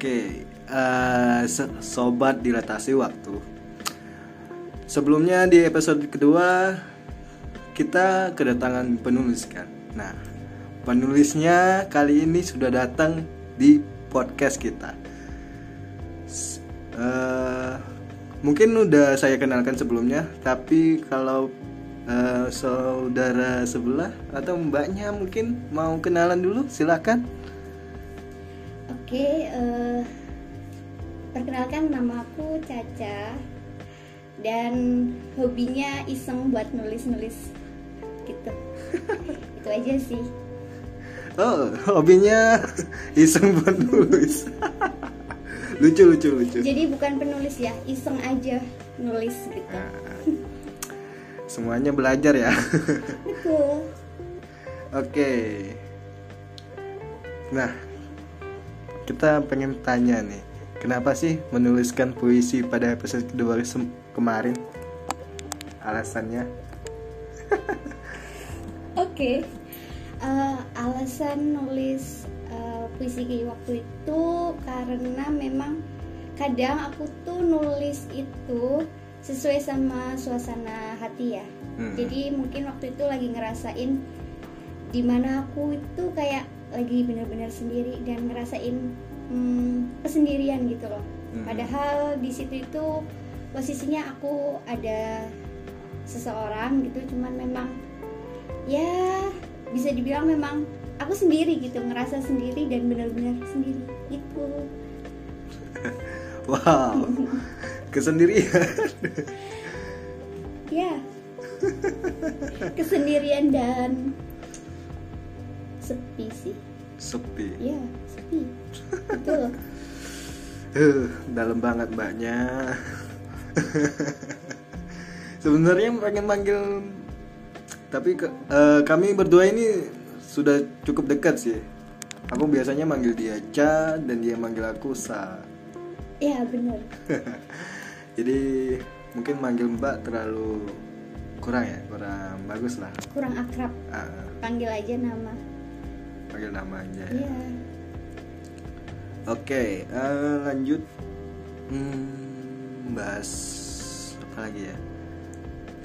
Oke, so- sobat dilatasi waktu. Sebelumnya di episode kedua kita kedatangan penulis kan. Nah, penulisnya kali ini sudah datang di podcast kita. Eh, mungkin udah saya kenalkan sebelumnya, tapi kalau eh, saudara sebelah atau mbaknya mungkin mau kenalan dulu, silakan. Oke, eh, perkenalkan nama aku Caca dan hobinya iseng buat nulis-nulis gitu. Itu aja sih. Oh, hobinya iseng buat nulis. lucu lucu lucu. Jadi bukan penulis ya, iseng aja nulis gitu. Semuanya belajar ya. Betul. Oke. Nah, kita pengen tanya nih, kenapa sih menuliskan puisi pada episode kedua kemarin? Alasannya? Oke, Eh, alasan nulis eh, puisi waktu itu karena memang kadang aku tuh nulis itu sesuai sama suasana hati ya. Hmm. Jadi mungkin waktu itu lagi ngerasain di mana aku itu kayak lagi benar-benar sendiri dan ngerasain hmm, kesendirian gitu loh. Hmm. Padahal di situ itu posisinya aku ada seseorang gitu, cuman memang ya bisa dibilang memang aku sendiri gitu ngerasa sendiri dan benar-benar sendiri gitu Wow, kesendirian. ya kesendirian dan sepi sih Sepi. ya sepi betul Uh, dalam banget mbaknya. Sebenarnya pengen manggil, tapi ke- eh, kami berdua ini sudah cukup dekat sih. Aku biasanya manggil dia Ca dan dia manggil aku Sa. ya benar Jadi mungkin manggil Mbak terlalu kurang ya, kurang bagus lah. kurang akrab Ah, panggil aja nama panggil nama aja. Ya. ya Oke, eh, lanjut. Hmm, bahas apa lagi ya?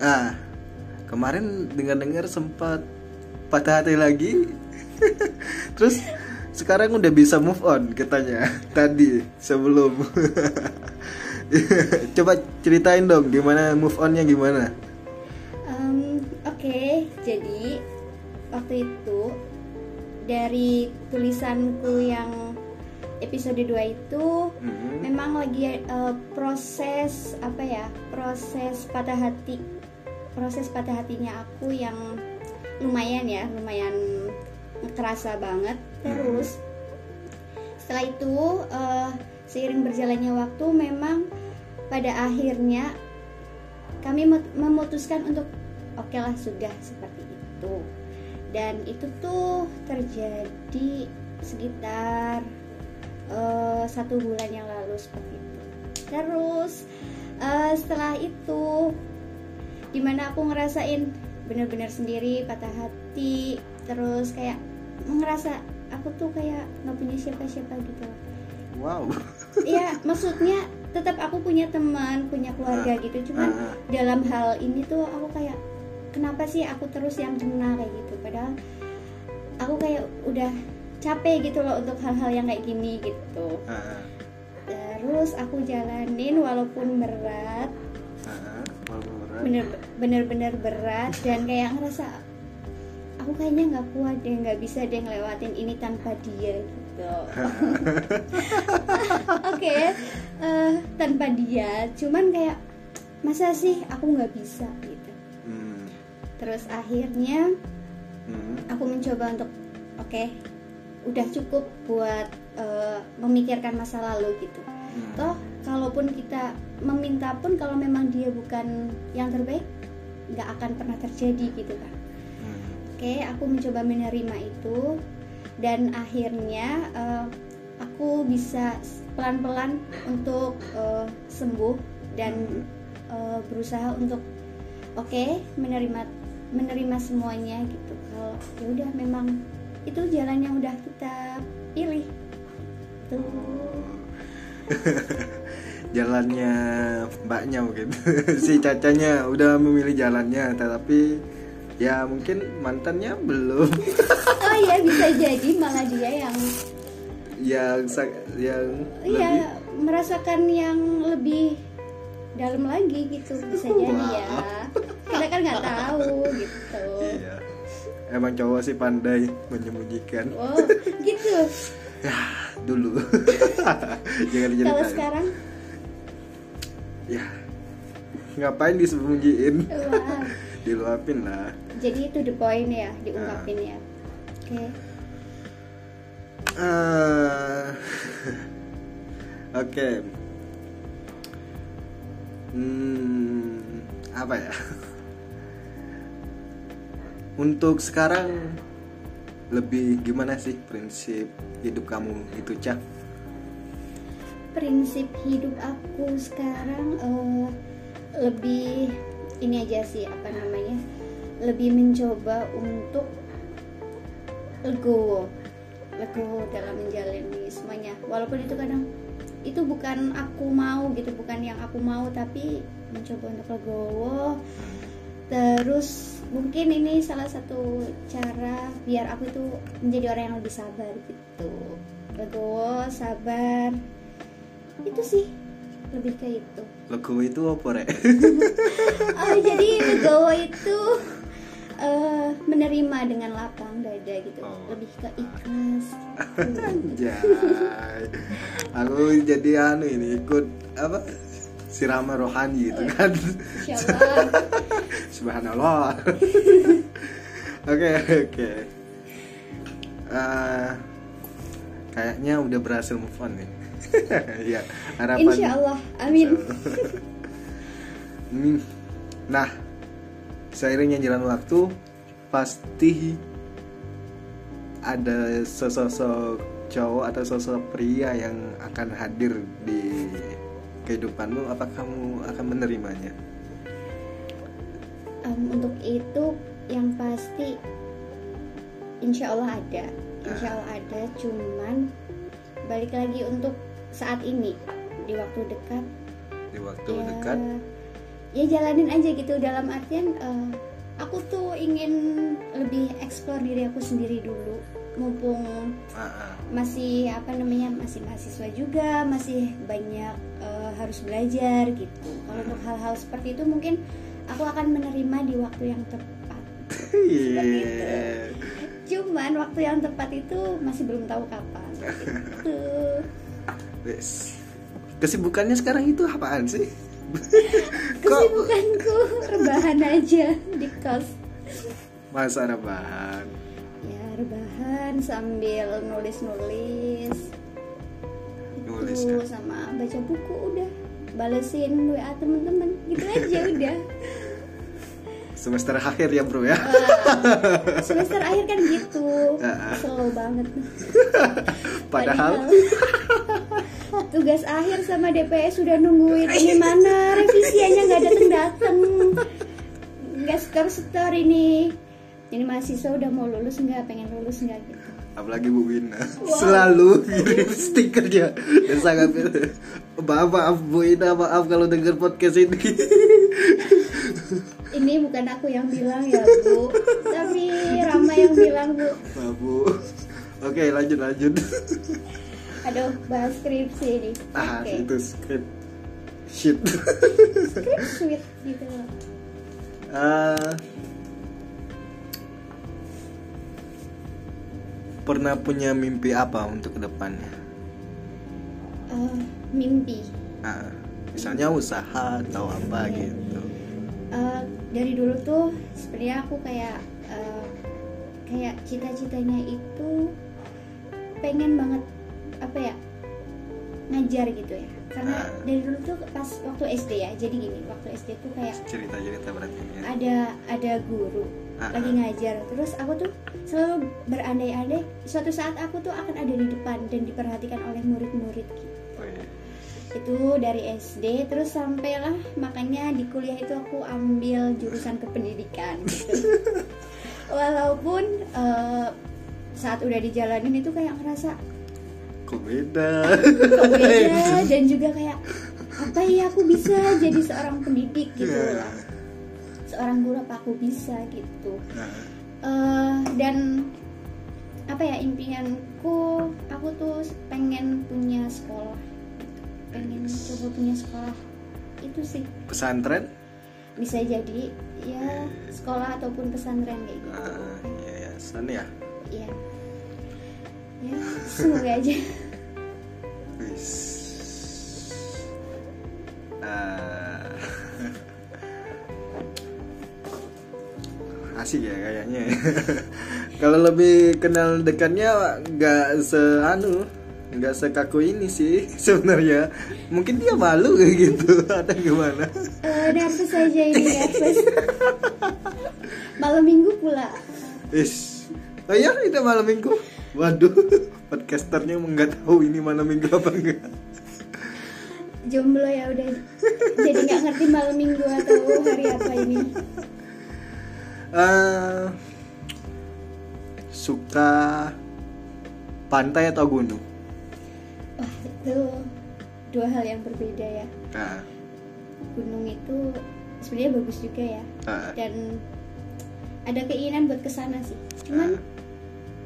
Ah, kemarin dengar-dengar sempat patah hati lagi. Terus sekarang udah bisa move on katanya tadi sebelum. Coba ceritain dong gimana move onnya gimana? Oke, jadi waktu itu dari tulisanku yang episode 2 itu Mhm. memang lagi eh, proses apa ya? Proses patah hati. Proses patah hatinya aku yang lumayan ya, lumayan kerasa banget. Terus setelah itu eh, seiring berjalannya waktu memang pada akhirnya kami mem- memutuskan untuk oke lah sudah seperti itu dan itu tuh terjadi sekitar eh, satu bulan yang lalu seperti itu terus eh, setelah itu di mana aku ngerasain bener-bener sendiri patah hati terus kayak ngerasa aku tuh kayak nggak punya siapa-siapa gitu Wow. Iya, maksudnya tetap aku punya teman, punya keluarga gitu. Cuman Ah, ah. dalam hal ini tuh aku kayak kenapa sih aku terus yang kena kayak gitu? Padahal aku kayak udah capek gitu loh untuk hal-hal yang kayak gini gitu. Ah, Terus aku jalanin walaupun berat, ah. Walaupun berat. bener bener-bener berat dan kayak ngerasa aku kayaknya nggak kuat deh, nggak bisa deh ngelewatin ini tanpa dia gitu. Oke, eh, tanpa dia, cuman kayak masa sih aku nggak bisa gitu. Terus akhirnya Hmm. aku mencoba untuk oke, udah cukup buat eh, memikirkan masa lalu gitu. Hmm. Toh, kalaupun kita meminta pun kalau memang dia bukan yang terbaik, nggak akan pernah terjadi gitu kan. Hmm. Oke, aku mencoba menerima itu dan akhirnya eh, aku bisa pelan-pelan untuk eh, sembuh dan eh, berusaha untuk oke menerima menerima semuanya gitu. Kalau ya udah memang itu jalan yang udah kita pilih. Tuh. jalannya mbaknya mungkin si cacanya udah memilih jalannya tetapi ya mungkin mantannya belum oh iya bisa jadi malah dia yang yang yang iya merasakan yang lebih dalam lagi gitu bisa jadi ya kan nggak tahu gitu. Iya. Emang cowok sih pandai menyembunyikan. Oh gitu. Ya dulu. Jangan kalau diceritain sekarang? Ya ngapain disembunyiin? Wah. Diluapin lah. Jadi itu the point ya diungkapin ya. Oke. Eh, oke. Hmm, apa ya untuk sekarang lebih gimana sih prinsip hidup kamu itu cak prinsip hidup aku sekarang eh, lebih ini aja sih apa namanya lebih mencoba untuk legowo legowo dalam menjalani semuanya. Walaupun itu kadang itu bukan aku mau gitu bukan yang aku mau tapi mencoba untuk legowo. Terus mungkin ini salah satu cara biar aku itu menjadi orang yang lebih sabar gitu. Legowo sabar. Itu sih lebih ke itu. Logo itu apa rek? Oh jadi legowo itu eh, menerima dengan lapang dada gitu. Oh. lebih ke ikhlas. Gitu. Aku jadi anu ini ikut apa siraman rohani gitu kan Insya Allah Subhanallah. Oke oke. Eh, kayaknya udah berhasil move on nih. ya harapan. Insya Allah amin Hmm, Nah, seiringnya jalan waktu pasti ada sosok cowok atau sosok pria yang akan hadir di kehidupanmu. Apa kamu akan menerimanya? Em, untuk itu yang pasti Insya Allah ada Insya Allah ada cuman balik lagi untuk saat ini di waktu dekat Di waktu ya, dekat. ya jalanin aja gitu dalam artian eh, aku tuh ingin lebih eksplor diri aku sendiri dulu mumpung Ah, ah. masih apa namanya masih mahasiswa juga masih banyak eh, harus belajar gitu kalau untuk hal-hal seperti itu mungkin aku akan menerima di waktu yang tepat Iya. cuman waktu yang tepat itu masih belum tahu kapan gitu Wes. Kesibukannya sekarang itu apaan sih? Kesibukanku rebahan aja di kos masa rebahan? ya rebahan sambil nulis-nulis Nulis ya? sama baca buku udah. Balesin WA temen-temen. Gitu aja udah. Semester akhir ya bro ya? Wah, semester akhir kan gitu. Ah. slow banget. Padahal. Tugas akhir sama DPS sudah nungguin ini mana? Revisiannya nggak datang datang nggak setor setor ini. Ini mahasiswa udah mau lulus nggak? Pengen lulus nggak? gitu apalagi Bu Wina. Selalu kirim stikernya dan sangat maaf maaf Bu Wina maaf kalau denger podcast ini. Ini bukan aku yang bilang ya bu. Tapi Rama yang bilang bu. Maaf Bu. Oke lanjut lanjut. Aduh bahas skripsi ini. Ah oke. itu script shit. Skrip sweet gitu. Loh pernah punya mimpi apa untuk ke depannya Eh, mimpi. Ah, misalnya usaha atau apa gitu. Eh, dari dulu tuh sebenarnya aku kayak eh, kayak cita-citanya itu pengen banget apa ya ngajar gitu ya. Karena Ah. dari dulu tuh pas waktu SD ya jadi gini waktu SD tuh kayak cerita cerita berarti ya. Ada ada guru Ah, lagi ah. ngajar. Terus aku tuh selalu berandai-andai suatu saat aku tuh akan ada di depan dan diperhatikan oleh murid-murid gitu. Oh, iya. itu dari SD terus sampailah makanya di kuliah itu aku ambil jurusan kependidikan gitu. Walaupun eh, saat udah dijalanin itu kayak ngerasa kok beda? Kok beda? Dan juga kayak apa ya aku bisa jadi seorang pendidik gitu lah seorang guru apa aku bisa gitu. Nah, Eh, dan apa ya impianku aku tuh pengen punya sekolah gitu. pengen coba punya sekolah. Itu sih. Pesantren? Bisa jadi ya sekolah ataupun pesantren kayak gitu. Nah, yayasan ya? Ya ya semoga aja. Wis. Ah. Asik ya kayaknya. Kalau lebih kenal dekatnya nggak seanu nggak sekaku ini sih sebenarnya. Mungkin dia malu kayak gitu atau gimana? Eh, nervous aja ini nervous malam minggu pula. Is, oh ya itu malam minggu? Waduh podcasternya nggak tahu ini malam minggu apa enggak jomblo ya udah. Jadi nggak ngerti malam minggu atau hari apa ini Eh, suka pantai atau gunung? wah itu dua hal yang berbeda ya. Nah, gunung itu sebenarnya bagus juga ya. Ah, dan ada keinginan buat ke sana sih. Cuman ah,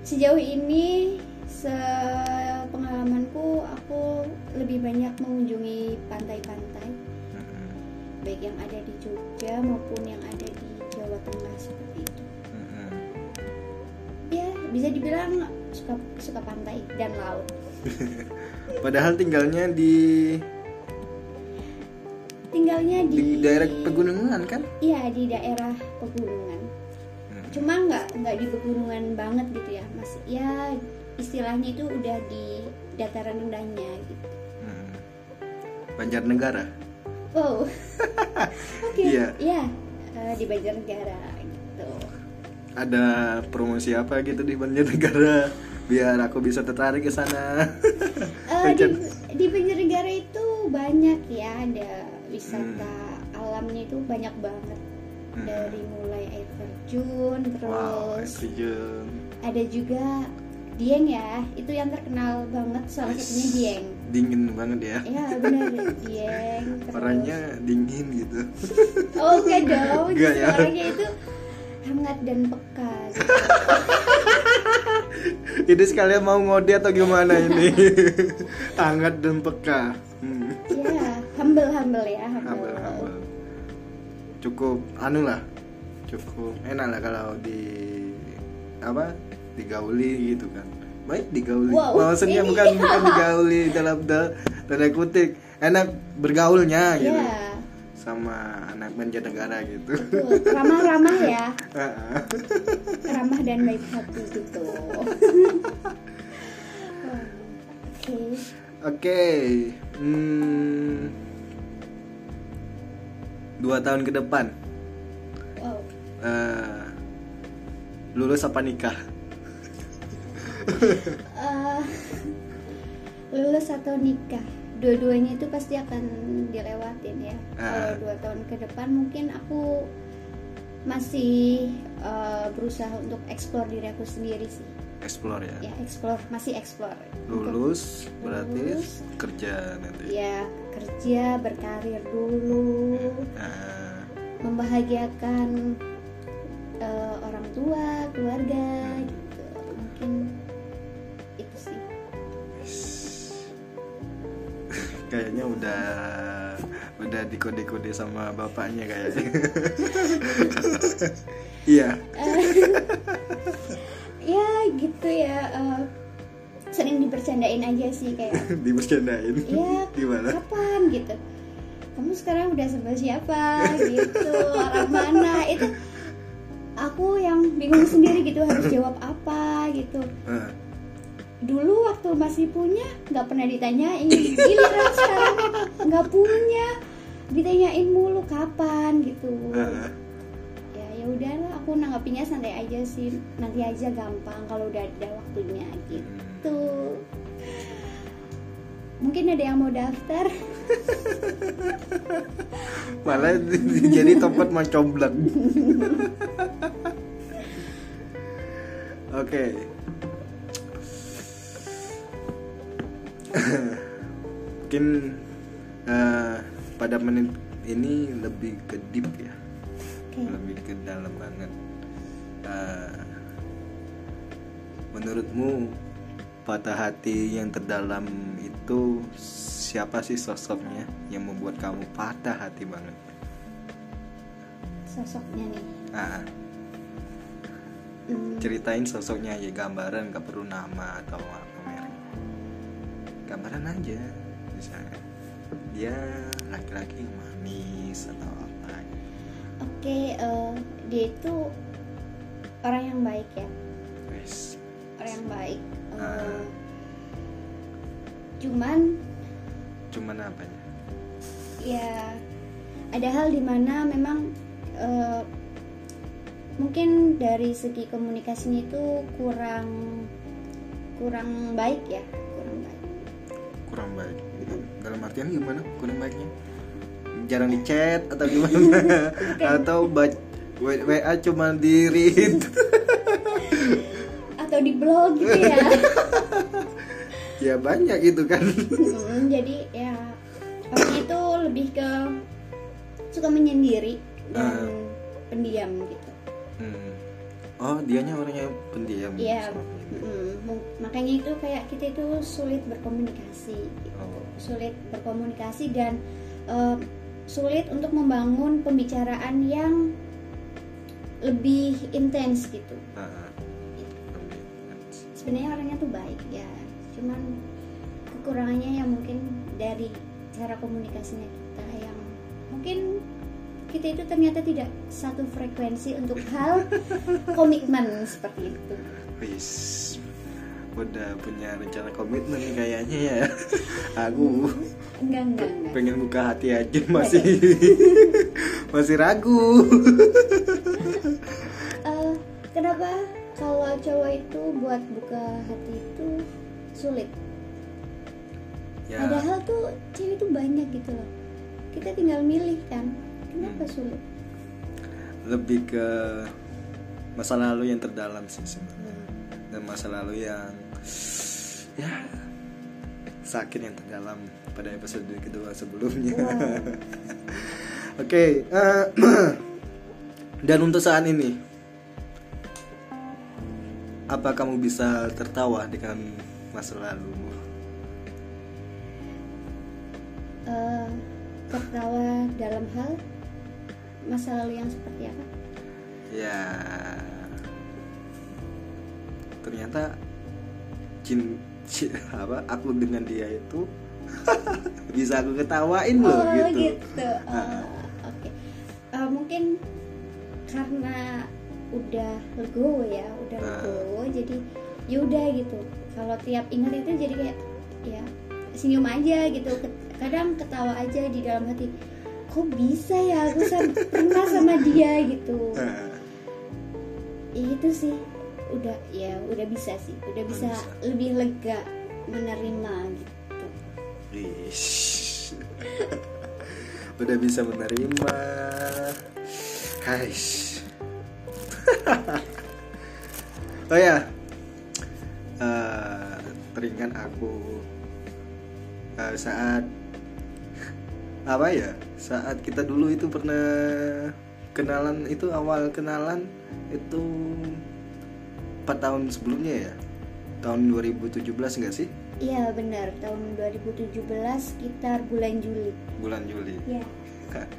sejauh ini sepengalamanku aku lebih banyak mengunjungi pantai-pantai. Baik yang ada di Jogja maupun yang ada Jawa Tengah seperti itu ya bisa dibilang suka suka pantai dan laut Padahal tinggalnya di tinggalnya di di, daerah pegunungan kan? iya di daerah pegunungan Hmm. cuma nggak nggak di pegunungan banget gitu ya mas ya istilahnya itu udah di dataran rendahnya gitu Hmm. Banjarnegara. wow oke Iya. iya eh, di Banjarnegara gitu Ada promosi apa gitu di Banjarnegara biar aku bisa tertarik ke sana. Eh, di, di Banjarnegara itu banyak ya ada wisata alamnya itu banyak banget Hmm. dari mulai air terjun Wow, air terus terjun. ada juga Dieng ya itu yang terkenal banget salah satunya Dieng Dingin banget ya. ya benar terus Orangnya dingin gitu. oh enggak dong justru ya. orangnya itu hangat dan peka gitu. Ini sekalian mau ngode atau gimana ini? Hangat dan peka. Hmm. ya humble humble ya humble, Humble, humble. Cukup anu lah. Cukup enak lah kalau di apa? Digauli gitu kan. Baik digauli. Wow, Maksudnya ini- bukan bukan digauli dalam da- tanda kutip. Enak bergaulnya gitu. ya Sama anak Banjarnegara gitu. ramah-ramah ya ramah dan baik hati gitu oke Oke, hmm, dua tahun ke depan wow eh, lulus apa nikah? Eh, lulus atau nikah dua-duanya itu pasti akan dilewatin ya kalau Ah. dua tahun ke depan mungkin aku masih eh, berusaha untuk explore diri aku sendiri sih Explore ya. ya explore masih explore Untuk- Lulus berarti Lulus. kerja nanti. ya kerja berkarir dulu Nah, membahagiakan eh, orang tua keluarga kayaknya udah udah dikode-kode sama bapaknya kayaknya. Iya. ya gitu ya eh, sering dibercandain aja sih kayak Dibercandain. ya Gimana? kapan gitu kamu sekarang udah sama siapa gitu orang mana itu aku yang bingung sendiri gitu harus jawab apa gitu dulu waktu masih punya nggak pernah ditanyain. Giliran sekarang nggak punya. Ditanyain mulu kapan? gitu. Ya ya udahlah aku nanggapinnya santai aja sih. Nanti aja gampang kalau udah ada waktunya gitu. Mungkin ada yang mau daftar? Malah jadi tempat mencoblak oke mungkin eh, pada menit ini lebih ke deep ya. Oke. lebih ke dalam banget. Eh, menurutmu patah hati yang terdalam itu siapa sih sosoknya yang membuat kamu patah hati banget? Sosoknya nih. ah. Hmm, ceritain sosoknya aja gambaran gak perlu nama atau apa gambaran aja misalnya dia laki-laki yang manis atau apa Oke, eh, dia itu orang yang baik ya, wes orang yang baik. Eh, Ah. Cuman cuman apa ya ya ada hal di mana memang eh, mungkin dari segi komunikasinya itu kurang kurang baik ya. Kurang baik dalam artian gimana kurang baiknya jarang di chat atau gimana atau baca WA cuma di read Atau di blog gitu ya. ya banyak itu kan Hmm, jadi ya orang itu lebih ke suka menyendiri dan Ah. pendiam gitu. Hmm. oh dianya orangnya pendiam Iya, mm, mu- makanya itu kayak kita itu sulit berkomunikasi, gitu. Oh. sulit berkomunikasi dan eh, sulit untuk membangun pembicaraan yang lebih intens gitu. Ah, Sebenarnya orangnya tuh baik ya, cuman kekurangannya yang mungkin dari cara komunikasinya kita yang mungkin kita itu ternyata tidak satu frekuensi untuk hal komitmen seperti itu. Wis, udah punya rencana komitmen nih kayaknya ya. Aku Enggak enggak enggak. pengen buka hati aja masih masih ragu. Eh, kenapa kalau cowok itu buat buka hati itu sulit? Ya, Padahal tuh cewek itu banyak gitu loh. Kita tinggal milih kan. Kenapa Hmm. sulit? lebih ke masa lalu yang terdalam sih sebenarnya. Dan masa lalu yang ya sakit yang terdalam pada episode kedua sebelumnya. Wow. Oke, eh, dan untuk saat ini, apa kamu bisa tertawa dengan masa lalu? Eh, tertawa dalam hal masa lalu yang seperti apa? Ya, ternyata cin, ci- apa aku dengan dia itu bisa aku ketawain loh oh gitu. gitu. Oh, Ah. Oke. Eh, mungkin karena udah legowo ya, udah Ah. legowo, jadi yaudah gitu. Kalau tiap ingat itu jadi kayak ya senyum aja gitu. Kadang ketawa aja di dalam hati. Kok bisa ya aku sam- pernah sama dia gitu. Ah, Ya, itu sih udah ya udah bisa sih, udah bisa, bisa. lebih lega menerima gitu. Ish. Udah bisa menerima. Hai. oh ya. Eh, teringat aku eh, saat apa ya? Saat kita dulu itu pernah kenalan itu awal kenalan itu 4 tahun sebelumnya ya. Tahun 2017 enggak sih? Iya benar, tahun 2017 sekitar bulan Juli. Bulan Juli. Ya.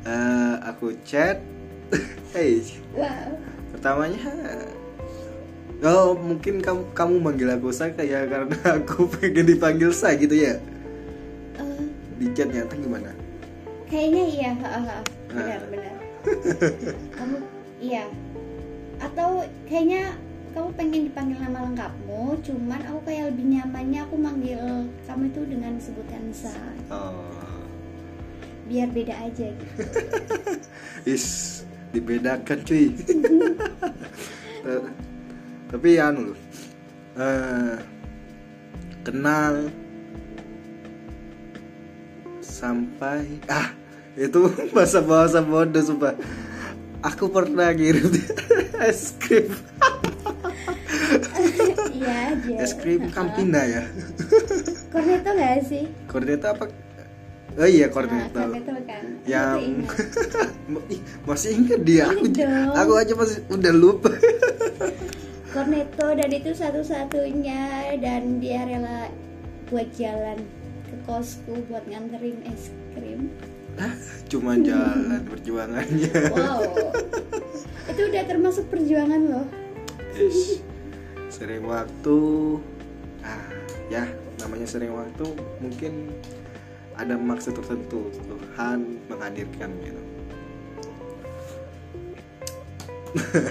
Eh, aku chat hey Wow. pertamanya oh mungkin kamu kamu manggil aku saya kayak karena aku pengen dipanggil saya gitu ya Eh, di chat nyata gimana kayaknya iya, ha, ha, ha. benar Ah. benar. kamu iya. Atau kayaknya kamu pengen dipanggil nama lengkapmu, cuman aku kayak lebih nyamannya aku manggil kamu itu dengan sebutan sa, oh. Biar beda aja gitu. is dibedakan cuy. Eh, tapi anu loh eh, kenal sampai ah itu bahasa bahasa bodoh sumpah aku pernah ngirim es krim. Iya aja. es krim Campina ya? Cornetto nggak sih? Cornetto apa? Oh iya Nah, Cornetto. Cornetto kan. Yang ingat. Masih ingat dia. Aku aku aja masih udah lupa. Cornetto dan itu satu-satunya dan dia rela buat jalan ke kosku buat nganterin es krim Hah? cuma jalan perjuangannya wow itu udah termasuk perjuangan loh Ish. sering waktu ah ya namanya sering waktu mungkin ada maksud tertentu Tuhan menghadirkan gitu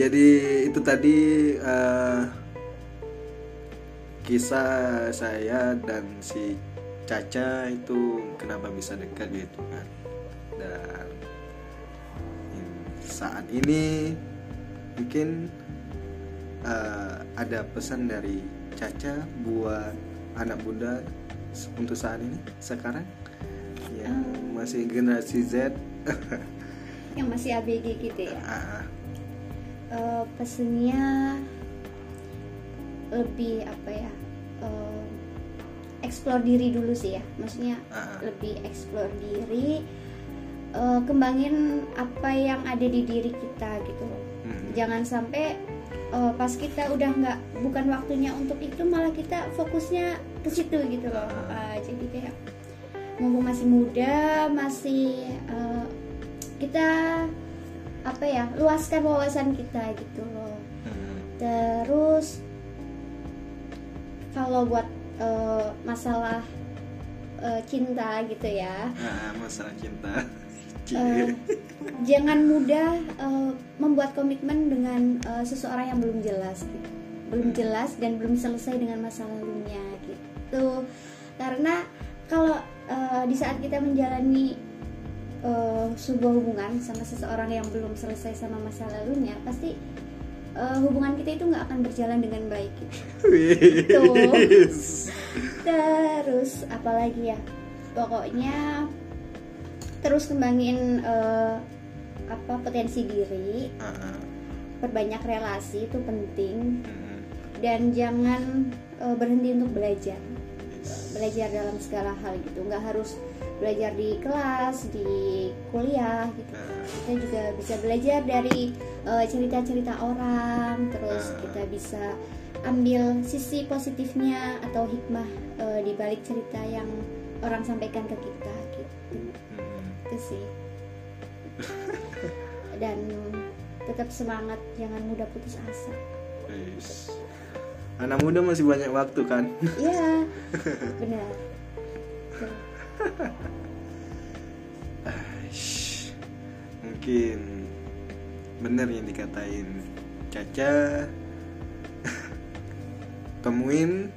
jadi itu tadi eh, kisah saya dan si Caca itu kenapa bisa dekat gitu kan? Dan saat ini mungkin eh, ada pesan dari Caca buat anak muda s- untuk saat ini sekarang? Yang masih generasi Z. Yang masih ABG gitu ya? Ah, Eh, pesennya lebih apa ya? Eh, explore diri dulu sih ya. Maksudnya Ah. lebih explore diri eh, kembangin apa yang ada di diri kita gitu. Loh mm, jangan sampai eh, pas kita udah nggak bukan waktunya untuk itu malah kita fokusnya ke situ gitu loh. Eh, jadi kayak mumpung masih muda masih eh, kita apa ya luaskan wawasan kita gitu loh. Mm, terus kalau buat eh, masalah eh, cinta gitu ya. Ah, masalah cinta. Eh, jangan mudah eh, membuat komitmen dengan eh, seseorang yang belum jelas gitu. belum jelas dan belum selesai dengan masa lalunya gitu. Karena kalau eh, di saat kita menjalani eh, sebuah hubungan sama seseorang yang belum selesai sama masa lalunya pasti eh, hubungan kita itu nggak akan berjalan dengan baik gitu. Wis. terus apalagi ya? Pokoknya terus kembangin eh, apa potensi diri. Ah, ah, perbanyak relasi itu penting. Dan jangan eh, berhenti untuk belajar. Yes. belajar dalam segala hal gitu. Nggak harus belajar di kelas di kuliah gitu. Kita juga bisa belajar dari eh, cerita-cerita orang terus Ah. kita bisa ambil sisi positifnya atau hikmah eh, di balik cerita yang orang sampaikan ke kita gitu. Mm, itu sih. Dan tetap semangat jangan mudah putus asa. Anak muda masih banyak waktu kan? Iya. Benar mungkin bener yang dikatain Caca temuin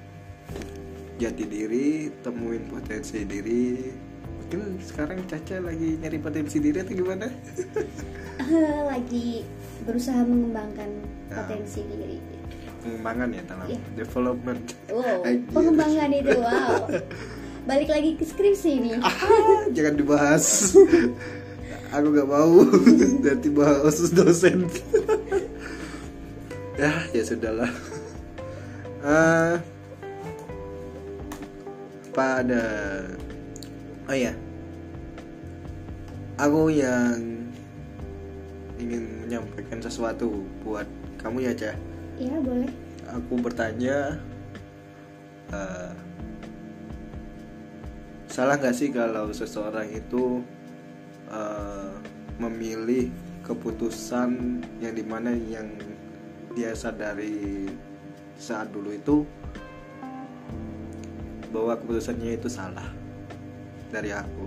jati diri temuin potensi diri mungkin sekarang Caca lagi nyari potensi diri atau gimana lagi berusaha mengembangkan Ah. potensi diri pengembangan ya dalam Iya. development wow Anjir. pengembangan itu wow balik lagi ke skripsi nih Ah, jangan dibahas. Aku gak mau. Nanti bahas dosen. Ya ya sudahlah. Eh, pada oh ya. Aku yang ingin menyampaikan sesuatu buat kamu ya cah. Ya boleh. Aku bertanya eh, salah nggak sih kalau seseorang itu eh, memilih keputusan yang di mana yang dia sadari saat dulu itu bahwa keputusannya itu salah dari aku?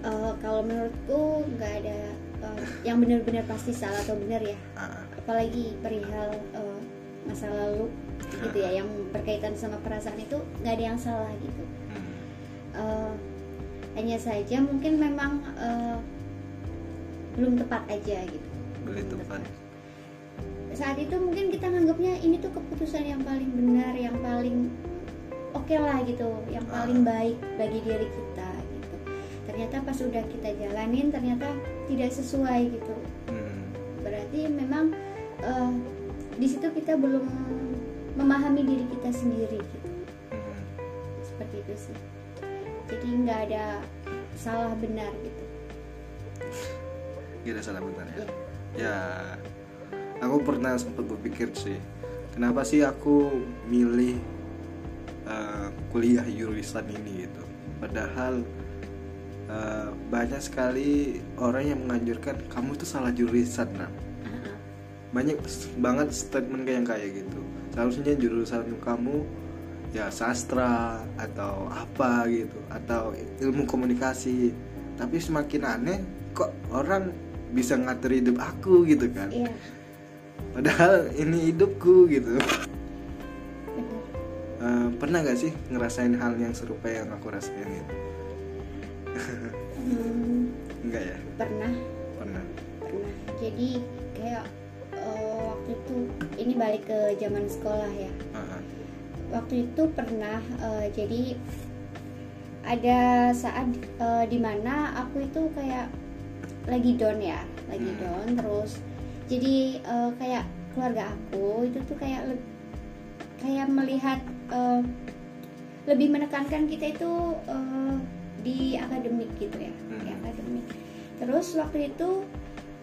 Eh, kalau menurutku nggak ada eh, yang benar-benar pasti salah atau benar ya. Ah, apalagi perihal eh, masa lalu gitu ya yang berkaitan sama perasaan itu nggak ada yang salah gitu hmm, Eh, hanya saja mungkin memang eh, belum tepat aja gitu. Boleh tepat. saat itu mungkin kita nganggapnya ini tuh keputusan yang paling benar yang paling oke lah gitu yang paling baik bagi diri kita gitu. Ternyata pas udah kita jalanin ternyata tidak sesuai gitu. Hmm, berarti memang eh, di situ kita belum memahami diri kita sendiri gitu. Seperti itu sih jadi nggak ada salah benar gitu Gak ada salah benar ya. ya Ya, aku pernah sempat berpikir sih, kenapa sih aku milih eh, kuliah jurusan ini gitu. Padahal eh, banyak sekali orang yang menganjurkan kamu tuh salah jurusan, Ram. Ah, ah. Banyak banget statement kayak yang kayak gitu. Seharusnya jurusan kamu ya sastra atau apa gitu atau ilmu komunikasi. Tapi semakin aneh kok orang bisa ngatur hidup aku gitu kan? Iya. Padahal ini hidupku gitu. Eh, pernah gak sih ngerasain hal yang serupa yang aku rasain gitu? Hmm, enggak ya? Pernah. Pernah. Pernah. Jadi kayak eh, waktu itu ini balik ke zaman sekolah ya waktu itu pernah eh, jadi ada saat eh, di mana aku itu kayak lagi down ya lagi Hmm. down terus jadi eh, kayak keluarga aku itu tuh kayak le- kayak melihat eh, lebih menekankan kita itu eh, di akademik gitu ya di Hmm. akademik terus waktu itu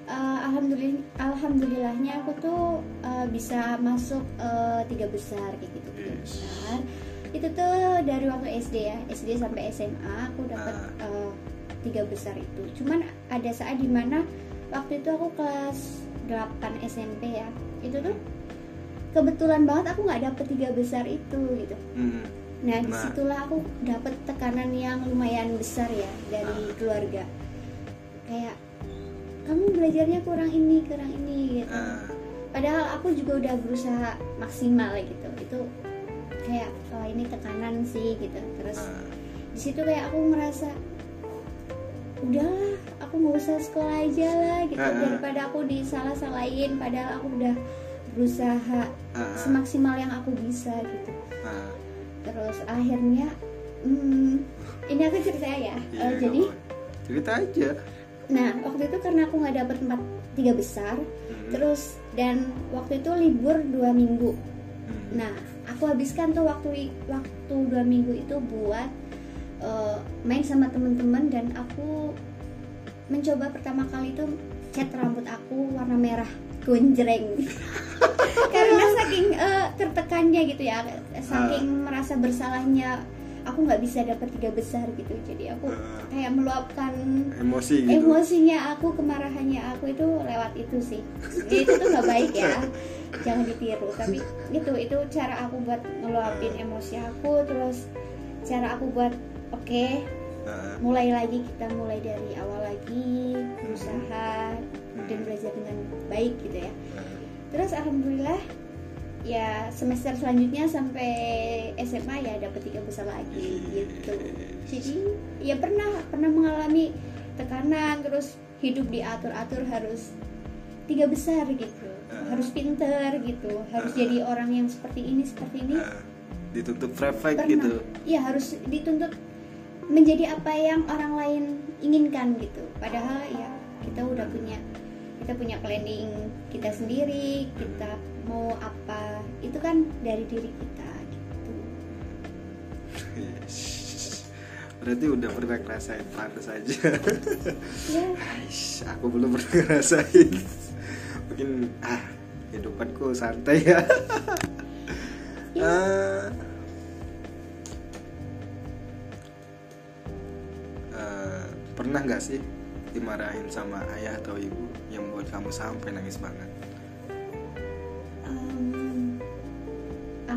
eh, alhamdulillah alhamdulillahnya aku tuh eh, bisa masuk eh, tiga besar kayak gitu tiga Yes. besar itu tuh dari waktu SD ya SD sampai SMA aku dapat Ah. eh, tiga besar itu cuman ada saat di mana waktu itu aku kelas 8 SMP ya itu tuh kebetulan banget aku nggak dapet tiga besar itu gitu hmm. nah Nah. di situlah aku dapet tekanan yang lumayan besar ya dari Ah. keluarga kayak kamu belajarnya kurang ini kurang ini gitu. Ah, padahal aku juga udah berusaha maksimal gitu. Itu kayak oh ini tekanan sih gitu. Terus ah. di situ kayak aku merasa udahlah aku nggak usah sekolah aja lah gitu. Ah. daripada aku disalah-salahin padahal aku udah berusaha Ah, semaksimal yang aku bisa gitu. Ah. terus akhirnya hmm, ini aku cerita ya. Iya, Eh, jadi cerita aja nah waktu itu karena aku nggak dapet empat tiga besar Hmm, terus dan waktu itu libur dua minggu. Hmm. nah aku habiskan tuh waktu waktu dua minggu itu buat eh, main sama temen-temen dan aku mencoba pertama kali itu cat rambut aku warna merah gonjreng. Karena saking eh, tertekannya gitu ya saking merasa bersalahnya aku nggak bisa dapat tiga besar gitu. Jadi aku Ah, kayak meluapkan emosi gitu. emosinya aku kemarahannya aku itu lewat itu sih. Ya, itu tuh nggak baik ya. Jangan ditiru. Tapi itu itu cara aku buat ngeluapin emosi aku terus cara aku buat oke Ah, mulai lagi kita mulai dari awal lagi berusaha dan belajar dengan baik gitu ya. Ah. terus alhamdulillah ya semester selanjutnya sampai SMA ya dapat tiga besar lagi gitu. Jadi ya pernah pernah mengalami tekanan terus hidup diatur-atur harus tiga besar gitu. Harus pinter gitu harus jadi orang yang seperti ini seperti ini. Ditutup perfect pernah. gitu. Ya harus dituntut menjadi apa yang orang lain inginkan gitu. Padahal ya kita udah punya kita punya planning kita sendiri kita mau apa itu kan dari diri kita gitu. Berarti udah pernah ngerasain pantas aja. Aish, aku belum pernah ngerasain. Mungkin ah kehidupanku santai ya. Ah. Eh, pernah nggak sih dimarahin sama ayah atau ibu yang membuat kamu sampai nangis banget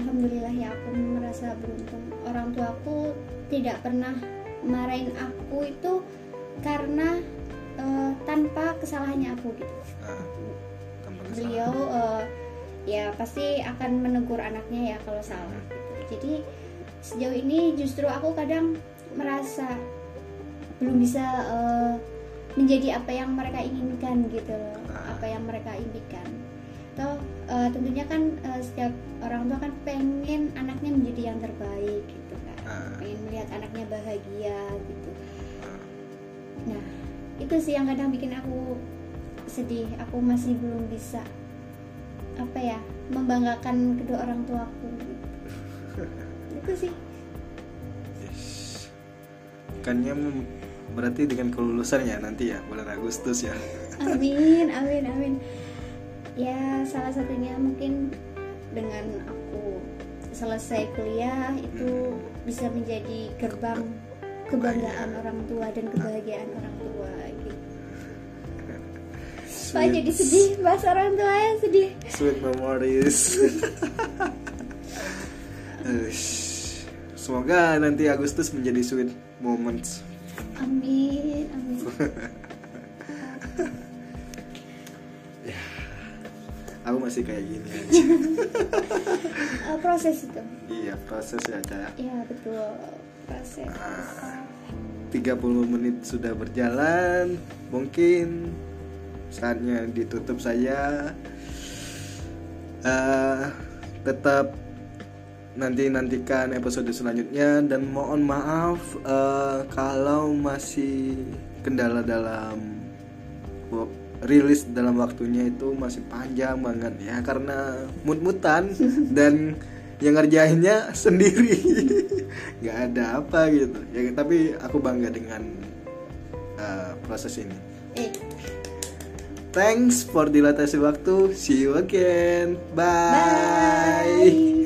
alhamdulillah ya aku merasa beruntung. Orang tuaku tidak pernah marahin aku itu karena eh, tanpa kesalahannya aku gitu. Ah, beliau eh, ya pasti akan menegur anaknya ya kalau salah gitu. jadi sejauh ini justru aku kadang merasa belum bisa eh, menjadi apa yang mereka inginkan gitu loh. Ah. apa yang mereka impikan toh eh, tentunya kan eh, setiap orang tua kan pengen anaknya menjadi yang terbaik gitu kan Ah. pengen melihat anaknya bahagia gitu Ah, Nah, itu sih yang kadang bikin aku sedih. Aku masih belum bisa apa ya membanggakan kedua orang tuaku. itu sih. mem- berarti dengan kelulusannya nanti ya bulan Agustus ya amin amin amin ya salah satunya mungkin dengan aku selesai kuliah itu bisa menjadi gerbang kebanggaan orang tua dan kebahagiaan orang tua gitu. Pak jadi sedih. Bahas orang tua ya sedih. Sweet memories. Semoga nanti Agustus menjadi sweet moments. Amin amin aku masih kayak gini aja Eh, proses itu? Iya proses ya Cak. ya. Betul. Proses. 30 menit sudah berjalan mungkin saatnya ditutup saya Eh, tetap nanti nantikan episode selanjutnya dan mohon maaf eh, kalau masih kendala dalam rilis dalam waktunya itu masih panjang banget ya karena mut-mutan dan yang ngerjainnya sendiri. Nggak ada apa gitu. Ya tapi aku bangga dengan uh, proses ini. Thanks for dilatasi waktu. See you again. Bye. bye